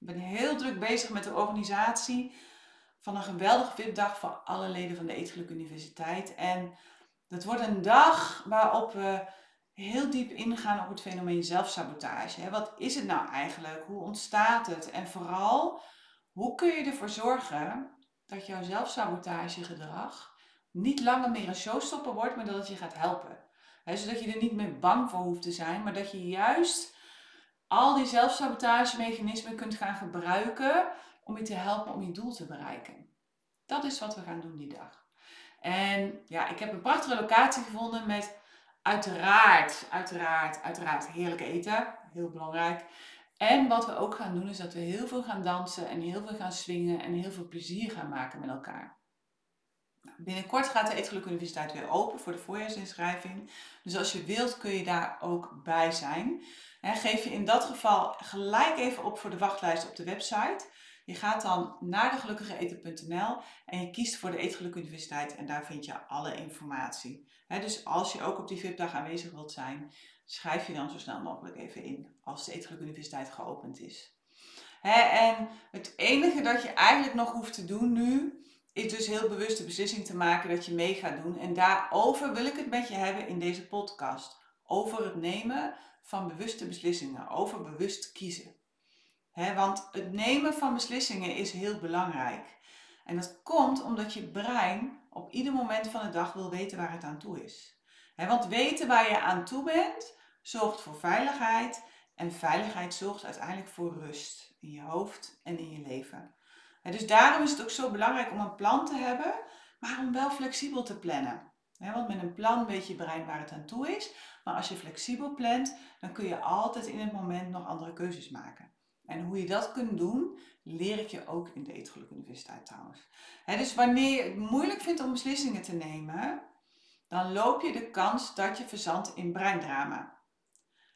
Ik ben heel druk bezig met de organisatie van een geweldige VIP-dag voor alle leden van de Eetgeluk Universiteit. En dat wordt een dag waarop we heel diep ingaan op het fenomeen zelfsabotage. Wat is het nou eigenlijk? Hoe ontstaat het? En vooral, hoe kun je ervoor zorgen dat jouw zelfsabotagegedrag niet langer meer een showstopper wordt, maar dat het je gaat helpen? zodat je er niet meer bang voor hoeft te zijn, maar dat je juist al die zelfsabotagemechanismen kunt gaan gebruiken om je te helpen om je doel te bereiken. Dat is wat we gaan doen die dag. En ja, ik heb een prachtige locatie gevonden met uiteraard, uiteraard, uiteraard heerlijk eten. Heel belangrijk. En wat we ook gaan doen is dat we heel veel gaan dansen en heel veel gaan swingen en heel veel plezier gaan maken met elkaar. Binnenkort gaat de Eetgeluk Universiteit weer open voor de voorjaarsinschrijving. Dus als je wilt kun je daar ook bij zijn. geef je in dat geval gelijk even op voor de wachtlijst op de website. Je gaat dan naar degelukkigeeten.nl en je kiest voor de Eetgeluk Universiteit en daar vind je alle informatie. dus als je ook op die VIP-dag aanwezig wilt zijn, schrijf je dan zo snel mogelijk even in als de Eetgeluk Universiteit geopend is. en het enige dat je eigenlijk nog hoeft te doen nu, is dus heel bewust de beslissing te maken dat je mee gaat doen. En daarover wil ik het met je hebben in deze podcast. Over het nemen van bewuste beslissingen, over bewust kiezen. want het nemen van beslissingen is heel belangrijk. En dat komt omdat je brein op ieder moment van de dag wil weten waar het aan toe is. want weten waar je aan toe bent, zorgt voor veiligheid. En veiligheid zorgt uiteindelijk voor rust in je hoofd en in je leven dus daarom is het ook zo belangrijk om een plan te hebben, maar om wel flexibel te plannen. want met een plan weet je brein waar het aan toe is. Maar als je flexibel plant, dan kun je altijd in het moment nog andere keuzes maken. En hoe je dat kunt doen, leer ik je ook in de Eetgeluk Universiteit trouwens. dus wanneer je het moeilijk vindt om beslissingen te nemen, dan loop je de kans dat je verzandt in breindrama.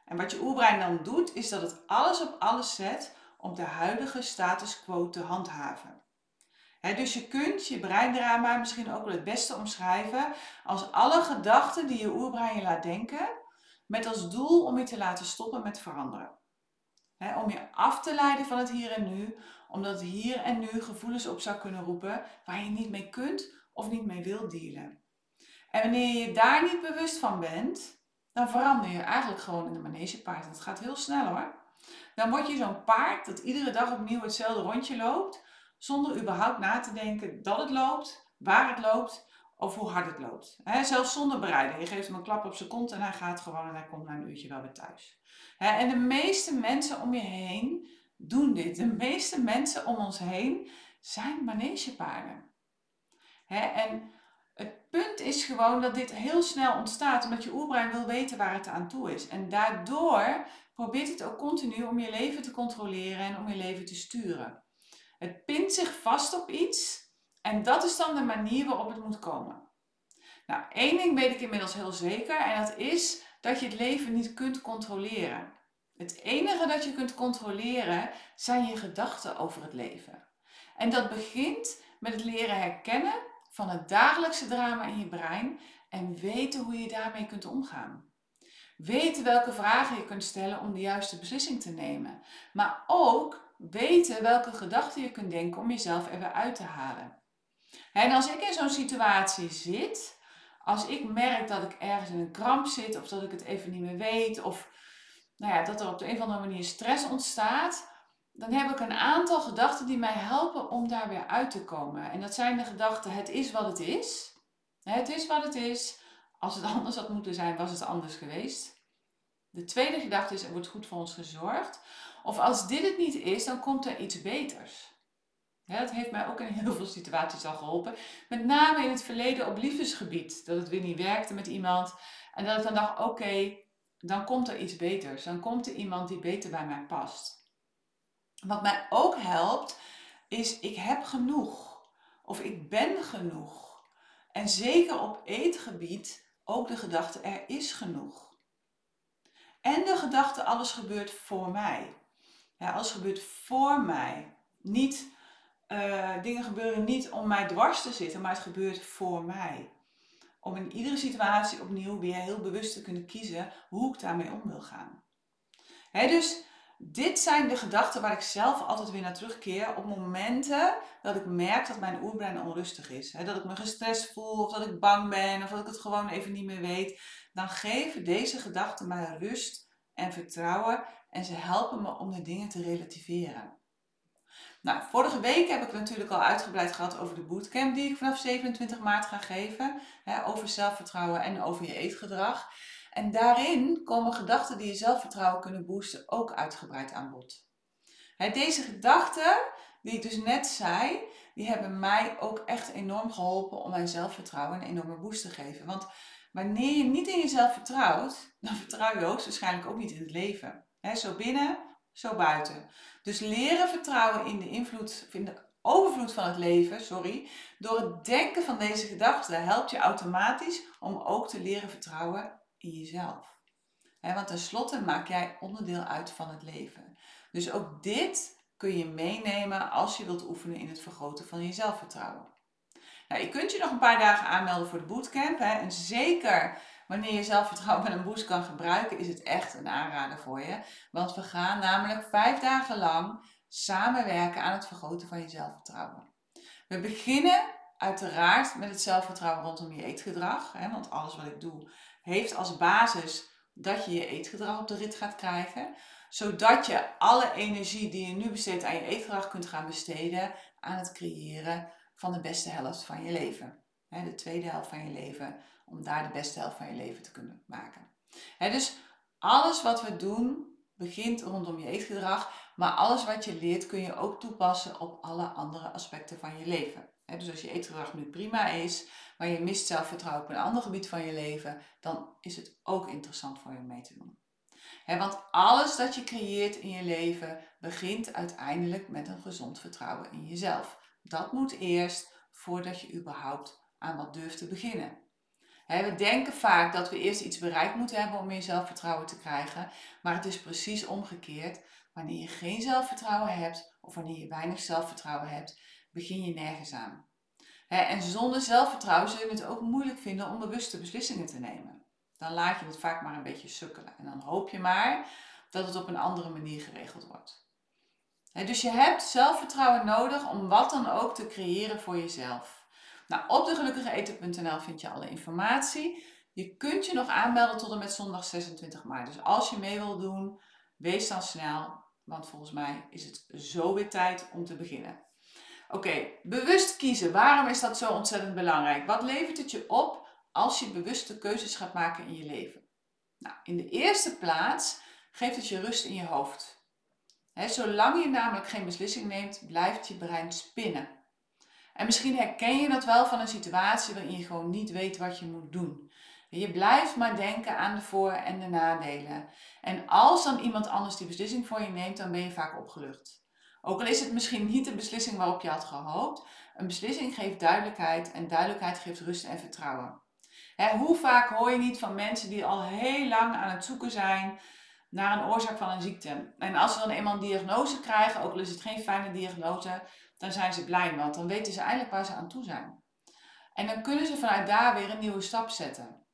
En wat je oerbrein dan doet, is dat het alles op alles zet om de huidige status quo te handhaven. dus je kunt je breindrama misschien ook wel het beste omschrijven als alle gedachten die je oerbrein je laat denken, met als doel om je te laten stoppen met veranderen. om je af te leiden van het hier en nu, omdat hier en nu gevoelens op zou kunnen roepen waar je niet mee kunt of niet mee wilt dealen. En wanneer je daar niet bewust van bent, dan verander je eigenlijk gewoon in de manegepaard. Het gaat heel snel hoor. Dan word je zo'n paard dat iedere dag opnieuw hetzelfde rondje loopt, zonder überhaupt na te denken dat het loopt, waar het loopt of hoe hard het loopt. zelfs zonder bereiden. Je geeft hem een klap op zijn kont en hij gaat gewoon en hij komt na een uurtje wel weer thuis. en de meeste mensen om je heen doen dit. De meeste mensen om ons heen zijn manegepaarden. en het punt is gewoon dat dit heel snel ontstaat omdat je oerbrein wil weten waar het aan toe is. En daardoor probeert het ook continu om je leven te controleren en om je leven te sturen. Het pint zich vast op iets en dat is dan de manier waarop het moet komen. Nou, één ding weet ik inmiddels heel zeker en dat is dat je het leven niet kunt controleren. Het enige dat je kunt controleren zijn je gedachten over het leven. En dat begint met het leren herkennen van het dagelijkse drama in je brein en weten hoe je daarmee kunt omgaan. Weten welke vragen je kunt stellen om de juiste beslissing te nemen. Maar ook weten welke gedachten je kunt denken om jezelf er weer uit te halen. En als ik in zo'n situatie zit, als ik merk dat ik ergens in een kramp zit of dat ik het even niet meer weet of nou ja, dat er op de een of andere manier stress ontstaat, dan heb ik een aantal gedachten die mij helpen om daar weer uit te komen. En dat zijn de gedachten: het is wat het is. Het is wat het is. Als het anders had moeten zijn, was het anders geweest. De tweede gedachte is, er wordt goed voor ons gezorgd. Of als dit het niet is, dan komt er iets beters. dat heeft mij ook in heel veel situaties al geholpen. Met name in het verleden op liefdesgebied. Dat het weer niet werkte met iemand. En dat ik dan dacht, oké, dan komt er iets beters. Dan komt er iemand die beter bij mij past. Wat mij ook helpt, is ik heb genoeg. Of ik ben genoeg. En zeker op eetgebied ook de gedachte er is genoeg. En de gedachte alles gebeurt voor mij. Alles gebeurt voor mij. Niet, uh, dingen gebeuren niet om mij dwars te zitten, maar het gebeurt voor mij. Om in iedere situatie opnieuw weer heel bewust te kunnen kiezen hoe ik daarmee om wil gaan. dus dit zijn de gedachten waar ik zelf altijd weer naar terugkeer op momenten dat ik merk dat mijn oerbrein onrustig is. dat ik me gestrest voel of dat ik bang ben of dat ik het gewoon even niet meer weet. Dan geven deze gedachten mij rust en vertrouwen en ze helpen me om de dingen te relativeren. Nou, vorige week heb ik natuurlijk al uitgebreid gehad over de bootcamp die ik vanaf 27 maart ga geven. Over zelfvertrouwen en over je eetgedrag. En daarin komen gedachten die je zelfvertrouwen kunnen boosten ook uitgebreid aan bod. Deze gedachten, die ik dus net zei, die hebben mij ook echt enorm geholpen om mijn zelfvertrouwen een enorme boost te geven. Want wanneer je niet in jezelf vertrouwt, dan vertrouw je hoogstwaarschijnlijk ook niet in het leven. Zo binnen, zo buiten. Dus leren vertrouwen in de invloed, in de overvloed van het leven, sorry, door het denken van deze gedachten helpt je automatisch om ook te leren vertrouwen jezelf. Want tenslotte maak jij onderdeel uit van het leven. Dus ook dit kun je meenemen als je wilt oefenen in het vergroten van je zelfvertrouwen. Nou, je kunt je nog een paar dagen aanmelden voor de bootcamp. En zeker wanneer je zelfvertrouwen met een boost kan gebruiken, is het echt een aanrader voor je. Want we gaan namelijk vijf dagen lang samenwerken aan het vergroten van je zelfvertrouwen. We beginnen uiteraard met het zelfvertrouwen rondom je eetgedrag. Want alles wat ik doe heeft als basis dat je je eetgedrag op de rit gaat krijgen. Zodat je alle energie die je nu besteedt aan je eetgedrag kunt gaan besteden aan het creëren van de beste helft van je leven. de tweede helft van je leven, om daar de beste helft van je leven te kunnen maken. dus alles wat we doen begint rondom je eetgedrag, maar alles wat je leert kun je ook toepassen op alle andere aspecten van je leven. Dus als je eetgedrag nu prima is, maar je mist zelfvertrouwen op een ander gebied van je leven, dan is het ook interessant voor je mee te doen. want alles dat je creëert in je leven begint uiteindelijk met een gezond vertrouwen in jezelf. Dat moet eerst voordat je überhaupt aan wat durft te beginnen. we denken vaak dat we eerst iets bereikt moeten hebben om meer zelfvertrouwen te krijgen, maar het is precies omgekeerd. Wanneer je geen zelfvertrouwen hebt of wanneer je weinig zelfvertrouwen hebt, begin je nergens aan. en zonder zelfvertrouwen zul je het ook moeilijk vinden om bewuste beslissingen te nemen. Dan laat je het vaak maar een beetje sukkelen en dan hoop je maar dat het op een andere manier geregeld wordt dus je hebt zelfvertrouwen nodig om wat dan ook te creëren voor jezelf. Nou, op degelukkigeeten.nl vind je alle informatie. Je kunt je nog aanmelden tot en met zondag 26 maart. Dus als je mee wil doen, wees dan snel, want volgens mij is het zo weer tijd om te beginnen. Oké, bewust kiezen. Waarom is dat zo ontzettend belangrijk? Wat levert het je op als je bewuste keuzes gaat maken in je leven? Nou, in de eerste plaats geeft het je rust in je hoofd zolang je namelijk geen beslissing neemt, blijft je brein spinnen. En misschien herken je dat wel van een situatie waarin je gewoon niet weet wat je moet doen. Je blijft maar denken aan de voor- en de nadelen. En als dan iemand anders die beslissing voor je neemt, dan ben je vaak opgelucht. Ook al is het misschien niet de beslissing waarop je had gehoopt, een beslissing geeft duidelijkheid en duidelijkheid geeft rust en vertrouwen. hoe vaak hoor je niet van mensen die al heel lang aan het zoeken zijn naar een oorzaak van een ziekte. En als ze dan eenmaal een diagnose krijgen, ook al is het geen fijne diagnose, dan zijn ze blij, want dan weten ze eindelijk waar ze aan toe zijn. En dan kunnen ze vanuit daar weer een nieuwe stap zetten.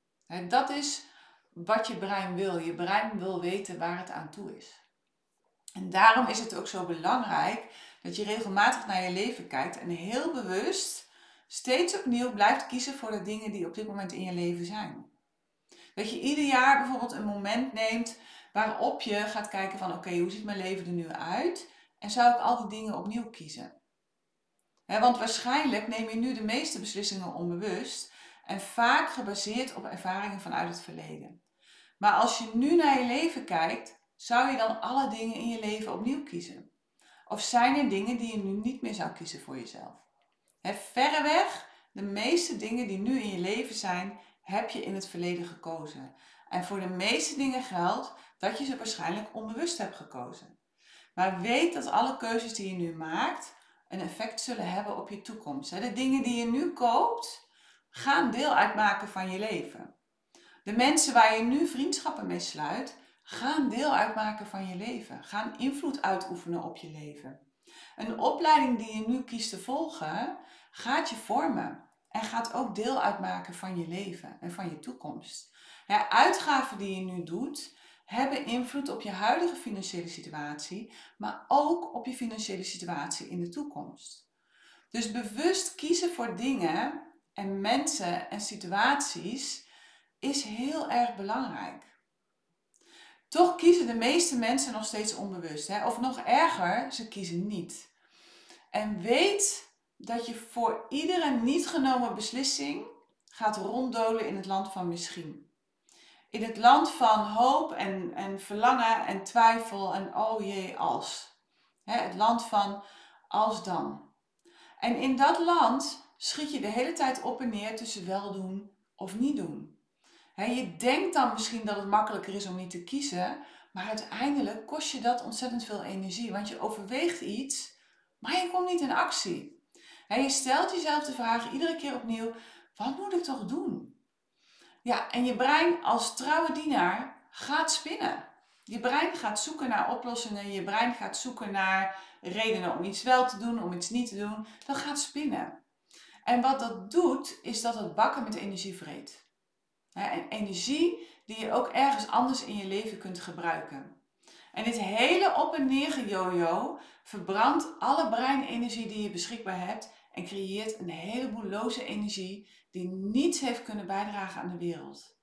dat is wat je brein wil. Je brein wil weten waar het aan toe is. En daarom is het ook zo belangrijk dat je regelmatig naar je leven kijkt en heel bewust steeds opnieuw blijft kiezen voor de dingen die op dit moment in je leven zijn. Dat je ieder jaar bijvoorbeeld een moment neemt waarop je gaat kijken van oké, hoe ziet mijn leven er nu uit? En zou ik al die dingen opnieuw kiezen? want waarschijnlijk neem je nu de meeste beslissingen onbewust en vaak gebaseerd op ervaringen vanuit het verleden. Maar als je nu naar je leven kijkt, zou je dan alle dingen in je leven opnieuw kiezen? Of zijn er dingen die je nu niet meer zou kiezen voor jezelf? He, verreweg, de meeste dingen die nu in je leven zijn, heb je in het verleden gekozen. En voor de meeste dingen geldt dat je ze waarschijnlijk onbewust hebt gekozen. Maar weet dat alle keuzes die je nu maakt een effect zullen hebben op je toekomst. De dingen die je nu koopt, gaan deel uitmaken van je leven. De mensen waar je nu vriendschappen mee sluit, gaan deel uitmaken van je leven. Gaan invloed uitoefenen op je leven. Een opleiding die je nu kiest te volgen, gaat je vormen. En gaat ook deel uitmaken van je leven en van je toekomst. Ja, uitgaven die je nu doet, hebben invloed op je huidige financiële situatie, maar ook op je financiële situatie in de toekomst. Dus bewust kiezen voor dingen en mensen en situaties is heel erg belangrijk. Toch kiezen de meeste mensen nog steeds onbewust. Hè? Of nog erger, ze kiezen niet. En weet dat je voor iedere niet genomen beslissing gaat ronddolen in het land van misschien. In het land van hoop en, en verlangen en twijfel en oh jee als. het land van als dan. En in dat land schiet je de hele tijd op en neer tussen wel doen of niet doen. Je denkt dan misschien dat het makkelijker is om niet te kiezen, maar uiteindelijk kost je dat ontzettend veel energie, want je overweegt iets, maar je komt niet in actie je stelt jezelf de vraag iedere keer opnieuw: wat moet ik toch doen? Ja, en je brein als trouwe dienaar gaat spinnen. Je brein gaat zoeken naar oplossingen, je brein gaat zoeken naar redenen om iets wel te doen, om iets niet te doen. Dat gaat spinnen. En wat dat doet, is dat het bakken met energie vreet. En energie die je ook ergens anders in je leven kunt gebruiken. En dit hele op en neer gejojo verbrandt alle breinenergie die je beschikbaar hebt en creëert een heleboel loze energie die niets heeft kunnen bijdragen aan de wereld.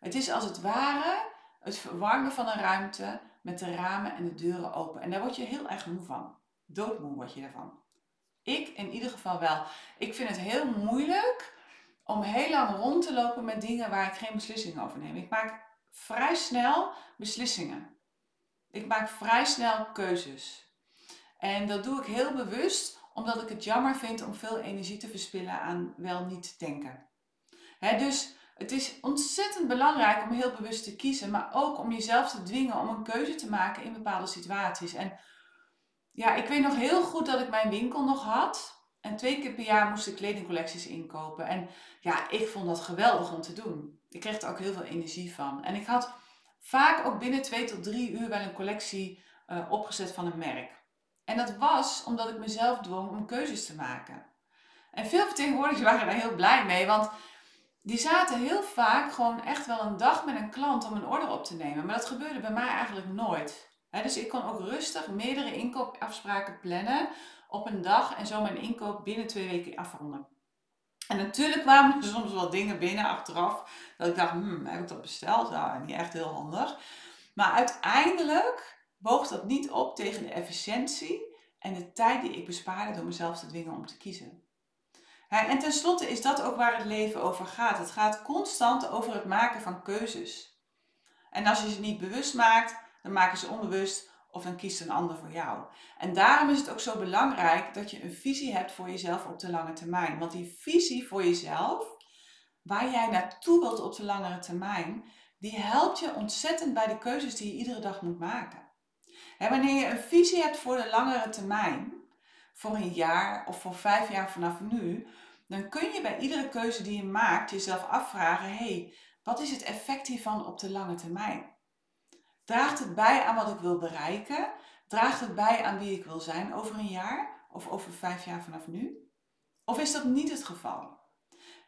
Het is als het ware het verwarmen van een ruimte met de ramen en de deuren open. En daar word je heel erg moe van. Doodmoe word je ervan. Ik in ieder geval wel. Ik vind het heel moeilijk om heel lang rond te lopen met dingen waar ik geen beslissingen over neem. Ik maak vrij snel beslissingen. Ik maak vrij snel keuzes. En dat doe ik heel bewust omdat ik het jammer vind om veel energie te verspillen aan wel niet denken. dus het is ontzettend belangrijk om heel bewust te kiezen, maar ook om jezelf te dwingen om een keuze te maken in bepaalde situaties. En ja, ik weet nog heel goed dat ik mijn winkel nog had. En twee keer per jaar moest ik kledingcollecties inkopen. En ja, ik vond dat geweldig om te doen. Ik kreeg er ook heel veel energie van. En ik had vaak ook binnen twee tot drie uur wel een collectie uh, opgezet van een merk. En dat was omdat ik mezelf dwong om keuzes te maken. En veel vertegenwoordigers waren daar heel blij mee, want die zaten heel vaak gewoon echt wel een dag met een klant om een order op te nemen. Maar dat gebeurde bij mij eigenlijk nooit. dus ik kon ook rustig meerdere inkoopafspraken plannen op een dag en zo mijn inkoop binnen twee weken afronden. En natuurlijk kwamen er soms wel dingen binnen achteraf dat ik dacht, hmm, heb ik dat besteld? Ja, niet echt heel handig. Maar uiteindelijk boog dat niet op tegen de efficiëntie en de tijd die ik bespaarde door mezelf te dwingen om te kiezen. En tenslotte is dat ook waar het leven over gaat. Het gaat constant over het maken van keuzes. En als je ze niet bewust maakt, dan maken ze onbewust of dan kiest een ander voor jou. En daarom is het ook zo belangrijk dat je een visie hebt voor jezelf op de lange termijn. Want die visie voor jezelf, waar jij naartoe wilt op de langere termijn, die helpt je ontzettend bij de keuzes die je iedere dag moet maken. En wanneer je een visie hebt voor de langere termijn, voor een jaar of voor vijf jaar vanaf nu, dan kun je bij iedere keuze die je maakt jezelf afvragen: hé, hey, wat is het effect hiervan op de lange termijn? Draagt het bij aan wat ik wil bereiken? Draagt het bij aan wie ik wil zijn over een jaar of over vijf jaar vanaf nu? Of is dat niet het geval?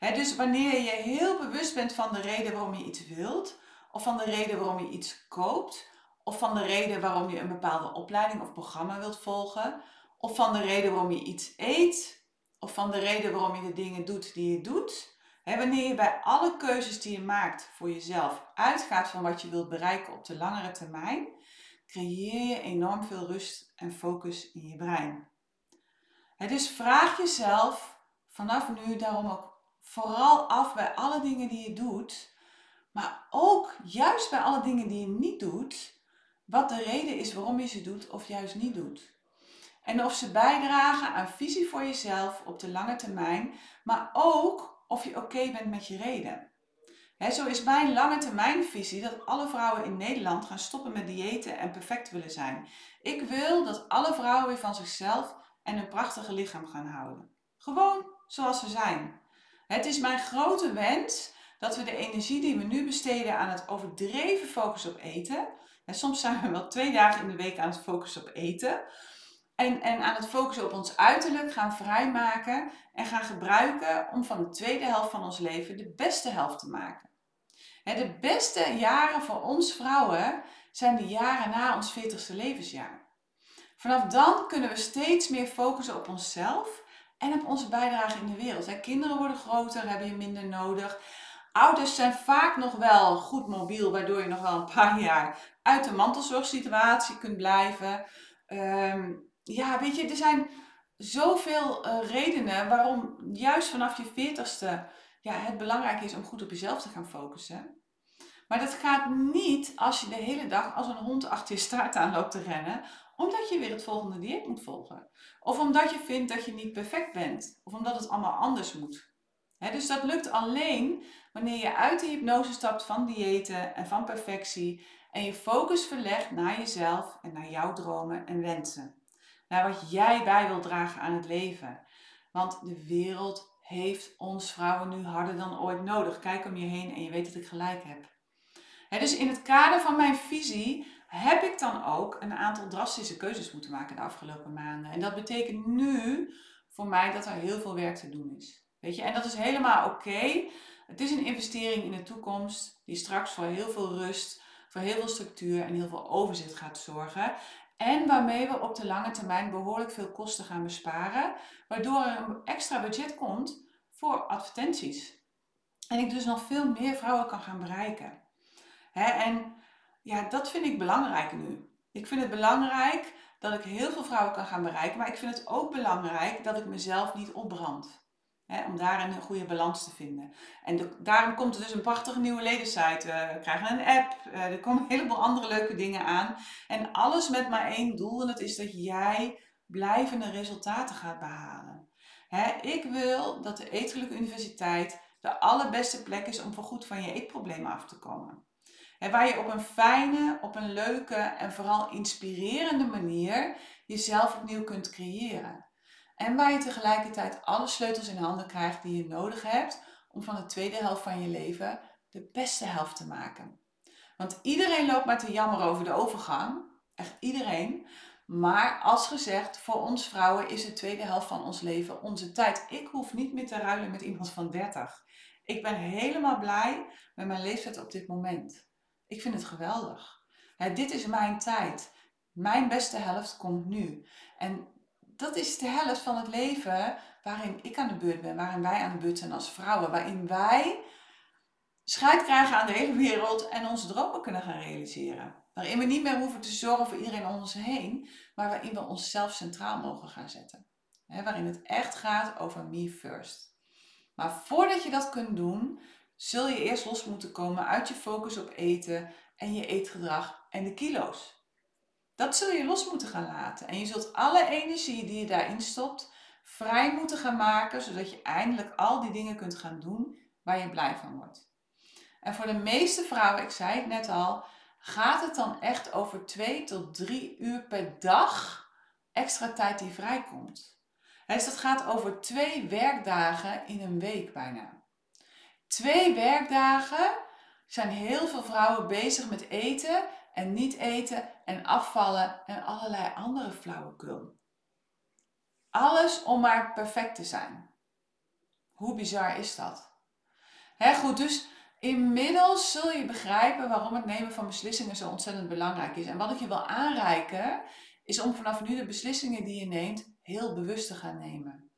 dus wanneer je heel bewust bent van de reden waarom je iets wilt, of van de reden waarom je iets koopt, of van de reden waarom je een bepaalde opleiding of programma wilt volgen, of van de reden waarom je iets eet, of van de reden waarom je de dingen doet die je doet. Wanneer je bij alle keuzes die je maakt voor jezelf uitgaat van wat je wilt bereiken op de langere termijn, creëer je enorm veel rust en focus in je brein. dus vraag jezelf vanaf nu daarom ook vooral af bij alle dingen die je doet, maar ook juist bij alle dingen die je niet doet, wat de reden is waarom je ze doet of juist niet doet. En of ze bijdragen aan visie voor jezelf op de lange termijn, maar ook of je oké bent met je reden. zo is mijn lange termijn visie dat alle vrouwen in Nederland gaan stoppen met diëten en perfect willen zijn. Ik wil dat alle vrouwen weer van zichzelf en hun prachtige lichaam gaan houden. Gewoon zoals ze zijn. Het is mijn grote wens dat we de energie die we nu besteden aan het overdreven focussen op eten. En soms zijn we wel twee dagen in de week aan het focussen op eten. En, en aan het focussen op ons uiterlijk gaan vrijmaken en gaan gebruiken om van de tweede helft van ons leven de beste helft te maken. De beste jaren voor ons vrouwen zijn de jaren na ons 40ste levensjaar. Vanaf dan kunnen we steeds meer focussen op onszelf en op onze bijdrage in de wereld. Kinderen worden groter, hebben je minder nodig. Ouders zijn vaak nog wel goed mobiel, waardoor je nog wel een paar jaar uit de mantelzorgsituatie kunt blijven. Ehm, ja, weet je, er zijn zoveel uh, redenen waarom juist vanaf je veertigste ja, het belangrijk is om goed op jezelf te gaan focussen. Maar dat gaat niet als je de hele dag als een hond achter je staart aan loopt te rennen, omdat je weer het volgende dieet moet volgen. Of omdat je vindt dat je niet perfect bent. Of omdat het allemaal anders moet. dus dat lukt alleen wanneer je uit de hypnose stapt van diëten en van perfectie en je focus verlegt naar jezelf en naar jouw dromen en wensen. Naar wat jij bij wilt dragen aan het leven. Want de wereld heeft ons vrouwen nu harder dan ooit nodig. Kijk om je heen en je weet dat ik gelijk heb. dus in het kader van mijn visie heb ik dan ook een aantal drastische keuzes moeten maken de afgelopen maanden. En dat betekent nu voor mij dat er heel veel werk te doen is. Weet je, en dat is helemaal oké. Het is een investering in de toekomst die straks voor heel veel rust, voor heel veel structuur en heel veel overzicht gaat zorgen. En waarmee we op de lange termijn behoorlijk veel kosten gaan besparen, waardoor er een extra budget komt voor advertenties. En ik dus nog veel meer vrouwen kan gaan bereiken. en ja, dat vind ik belangrijk nu. Ik vind het belangrijk dat ik heel veel vrouwen kan gaan bereiken, maar ik vind het ook belangrijk dat ik mezelf niet opbrand. Om daarin een goede balans te vinden. En daarom komt er dus een prachtige nieuwe ledensite. We krijgen een app, uh, er komen een heleboel andere leuke dingen aan. En alles met maar één doel en dat is dat jij blijvende resultaten gaat behalen. Ik wil dat de Eetgelijk Universiteit de allerbeste plek is om voorgoed van je eetproblemen af te komen. En waar je op een fijne, op een leuke en vooral inspirerende manier jezelf opnieuw kunt creëren. En waar je tegelijkertijd alle sleutels in handen krijgt die je nodig hebt om van de tweede helft van je leven de beste helft te maken. Want iedereen loopt maar te jammeren over de overgang. Echt iedereen. Maar als gezegd, voor ons vrouwen is de tweede helft van ons leven onze tijd. Ik hoef niet meer te ruilen met iemand van 30. Ik ben helemaal blij met mijn leeftijd op dit moment. Ik vind het geweldig. dit is mijn tijd. Mijn beste helft komt nu. En dat is de helft van het leven waarin ik aan de beurt ben, waarin wij aan de beurt zijn als vrouwen, waarin wij scheid krijgen aan de hele wereld en onze dromen kunnen gaan realiseren. Waarin we niet meer hoeven te zorgen voor iedereen om ons heen, maar waarin we onszelf centraal mogen gaan zetten. waarin het echt gaat over me first. Maar voordat je dat kunt doen, zul je eerst los moeten komen uit je focus op eten en je eetgedrag en de kilo's. Dat zul je los moeten gaan laten. En je zult alle energie die je daarin stopt, vrij moeten gaan maken, zodat je eindelijk al die dingen kunt gaan doen waar je blij van wordt. En voor de meeste vrouwen, ik zei het net al, gaat het dan echt over twee tot drie uur per dag extra tijd die vrijkomt. Dus dat gaat over twee werkdagen in een week bijna. Twee werkdagen zijn heel veel vrouwen bezig met eten en niet eten en afvallen en allerlei andere flauwekul. Alles om maar perfect te zijn. Hoe bizar is dat? He, goed, dus inmiddels zul je begrijpen waarom het nemen van beslissingen zo ontzettend belangrijk is. En wat ik je wil aanreiken, is om vanaf nu de beslissingen die je neemt heel bewust te gaan nemen.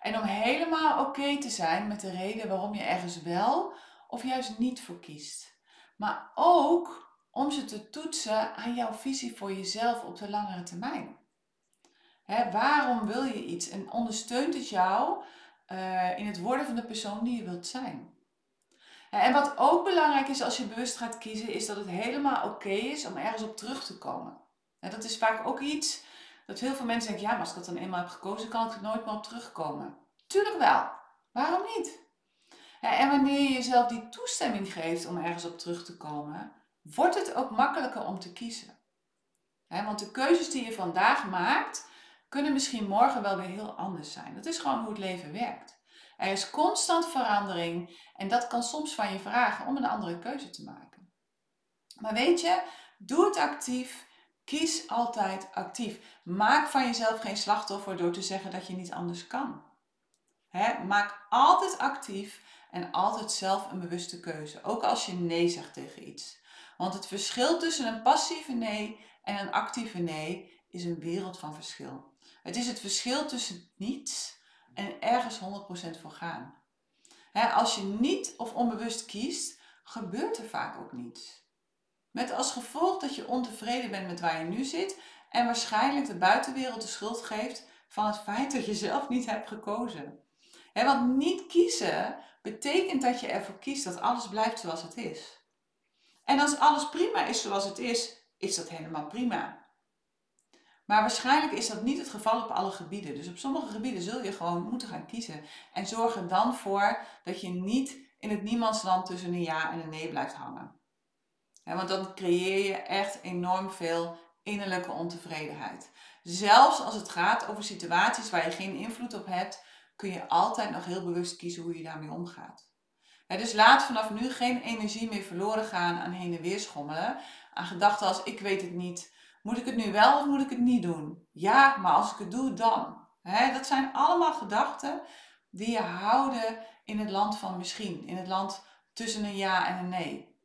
En om helemaal oké te zijn met de reden waarom je ergens wel of juist niet voor kiest. Maar ook om ze te toetsen aan jouw visie voor jezelf op de langere termijn. Waarom wil je iets en ondersteunt het jou uh, in het worden van de persoon die je wilt zijn? En wat ook belangrijk is als je bewust gaat kiezen, is dat het helemaal oké is om ergens op terug te komen. En dat is vaak ook iets dat heel veel mensen denken, ja, maar als ik dat dan eenmaal heb gekozen, kan ik er nooit meer op terugkomen. Tuurlijk wel. Waarom niet? en wanneer je jezelf die toestemming geeft om ergens op terug te komen, wordt het ook makkelijker om te kiezen. want de keuzes die je vandaag maakt, kunnen misschien morgen wel weer heel anders zijn. Dat is gewoon hoe het leven werkt. Er is constant verandering en dat kan soms van je vragen om een andere keuze te maken. Maar weet je, doe het actief. Kies altijd actief. Maak van jezelf geen slachtoffer door te zeggen dat je niet anders kan. maak altijd actief en altijd zelf een bewuste keuze. Ook als je nee zegt tegen iets. Want het verschil tussen een passieve nee en een actieve nee is een wereld van verschil. Het is het verschil tussen niets en ergens 100% voor gaan. als je niet of onbewust kiest, gebeurt er vaak ook niets. Met als gevolg dat je ontevreden bent met waar je nu zit en waarschijnlijk de buitenwereld de schuld geeft van het feit dat je zelf niet hebt gekozen. want niet kiezen betekent dat je ervoor kiest dat alles blijft zoals het is. En als alles prima is zoals het is, is dat helemaal prima. Maar waarschijnlijk is dat niet het geval op alle gebieden. Dus op sommige gebieden zul je gewoon moeten gaan kiezen. En zorg er dan voor dat je niet in het niemandsland tussen een ja en een nee blijft hangen. want dan creëer je echt enorm veel innerlijke ontevredenheid. Zelfs als het gaat over situaties waar je geen invloed op hebt, kun je altijd nog heel bewust kiezen hoe je daarmee omgaat. Dus laat vanaf nu geen energie meer verloren gaan aan heen en weer schommelen. Aan gedachten als ik weet het niet, moet ik het nu wel of moet ik het niet doen? Ja, maar als ik het doe, dan. dat zijn allemaal gedachten die je houden in het land van misschien. In het land tussen een ja en een nee.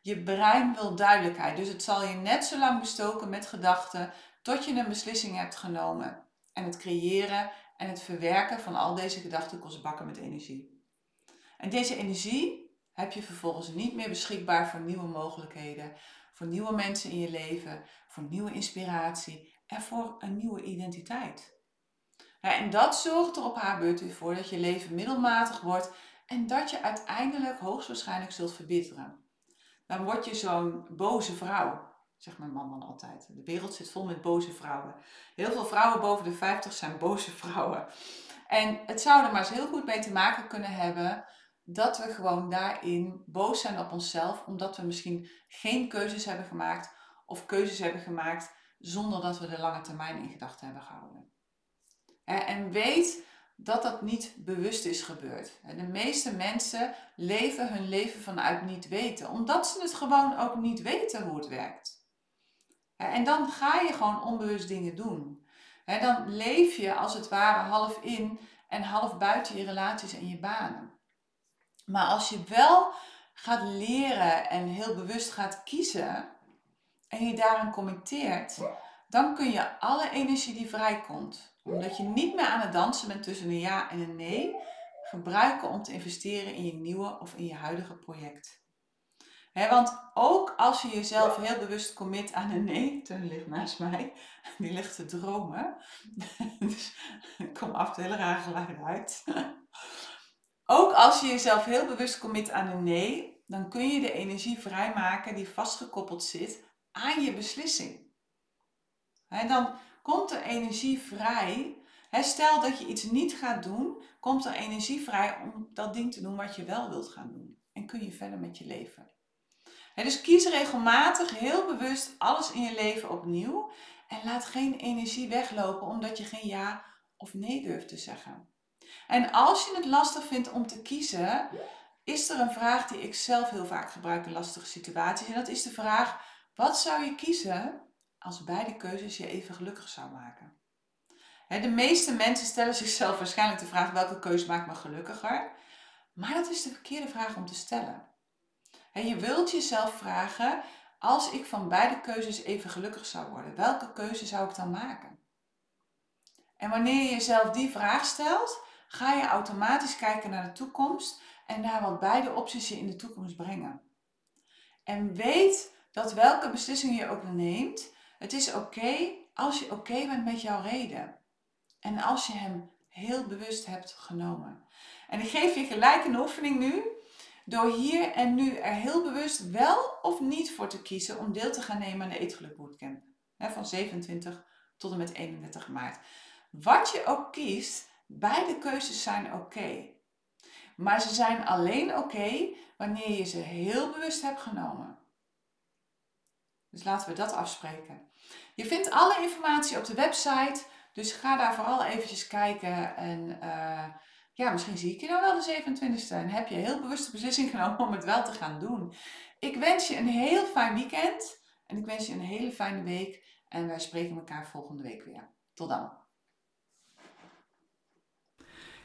Je brein wil duidelijkheid, dus het zal je net zo lang bestoken met gedachten tot je een beslissing hebt genomen. En het creëren en het verwerken van al deze gedachten kost bakken met energie. En deze energie heb je vervolgens niet meer beschikbaar voor nieuwe mogelijkheden, voor nieuwe mensen in je leven, voor nieuwe inspiratie en voor een nieuwe identiteit. En dat zorgt er op haar beurt voor dat je leven middelmatig wordt en dat je uiteindelijk hoogstwaarschijnlijk zult verbitteren. Dan word je zo'n boze vrouw, zegt mijn man dan altijd. De wereld zit vol met boze vrouwen. Heel veel vrouwen boven de 50 zijn boze vrouwen. En het zou er maar eens heel goed mee te maken kunnen hebben dat we gewoon daarin boos zijn op onszelf, omdat we misschien geen keuzes hebben gemaakt of keuzes hebben gemaakt zonder dat we de lange termijn in gedachten hebben gehouden. En weet dat dat niet bewust is gebeurd. De meeste mensen leven hun leven vanuit niet weten, omdat ze het gewoon ook niet weten hoe het werkt. En dan ga je gewoon onbewust dingen doen. Dan leef je als het ware half in en half buiten je relaties en je banen. Maar als je wel gaat leren en heel bewust gaat kiezen en je daarin committeert, dan kun je alle energie die vrijkomt, omdat je niet meer aan het dansen bent tussen een ja en een nee, gebruiken om te investeren in je nieuwe of in je huidige project. want ook als je jezelf heel bewust commit aan een nee, Teun ligt naast mij, die ligt te dromen, dus kom af hele rare geluiden uit. Ook als je jezelf heel bewust commit aan een nee, dan kun je de energie vrijmaken die vastgekoppeld zit aan je beslissing. En dan komt er energie vrij. stel dat je iets niet gaat doen, komt er energie vrij om dat ding te doen wat je wel wilt gaan doen. En kun je verder met je leven. dus kies regelmatig, heel bewust alles in je leven opnieuw. En laat geen energie weglopen omdat je geen ja of nee durft te zeggen. En als je het lastig vindt om te kiezen, is er een vraag die ik zelf heel vaak gebruik in lastige situaties. En dat is de vraag: wat zou je kiezen als beide keuzes je even gelukkig zou maken? De meeste mensen stellen zichzelf waarschijnlijk de vraag: welke keuze maakt me gelukkiger? Maar dat is de verkeerde vraag om te stellen. Je wilt jezelf vragen: als ik van beide keuzes even gelukkig zou worden, welke keuze zou ik dan maken? En wanneer je jezelf die vraag stelt, ga je automatisch kijken naar de toekomst en naar wat beide opties je in de toekomst brengen. En weet dat welke beslissing je ook neemt, het is oké als je oké bent met jouw reden. En als je hem heel bewust hebt genomen. En ik geef je gelijk een oefening nu. Door hier en nu er heel bewust wel of niet voor te kiezen om deel te gaan nemen aan de Eetgeluk Bootcamp. Van 27 tot en met 31 maart. Wat je ook kiest, Beide keuzes zijn oké. Maar ze zijn alleen oké wanneer je ze heel bewust hebt genomen. Dus laten we dat afspreken. Je vindt alle informatie op de website, dus ga daar vooral eventjes kijken. En uh, ja, misschien zie ik je dan wel de 27e en heb je heel bewuste beslissing genomen om het wel te gaan doen. Ik wens je een heel fijn weekend en ik wens je een hele fijne week. En wij spreken elkaar volgende week weer. Tot dan.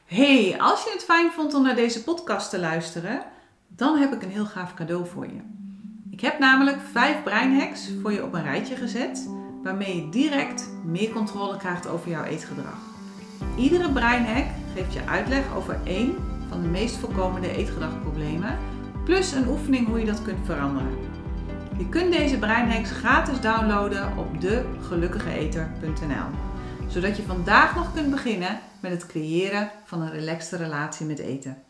Hey, als je het fijn vond om naar deze podcast te luisteren, dan heb ik een heel gaaf cadeau voor je. Ik heb namelijk vijf breinhacks voor je op een rijtje gezet, waarmee je direct meer controle krijgt over jouw eetgedrag. Iedere breinhack geeft je uitleg over één van de meest voorkomende eetgedragproblemen, plus een oefening hoe je dat kunt veranderen. Je kunt deze breinhacks gratis downloaden op degelukkigeeter.nl, zodat je vandaag nog kunt beginnen met het creëren van een relaxte relatie met eten.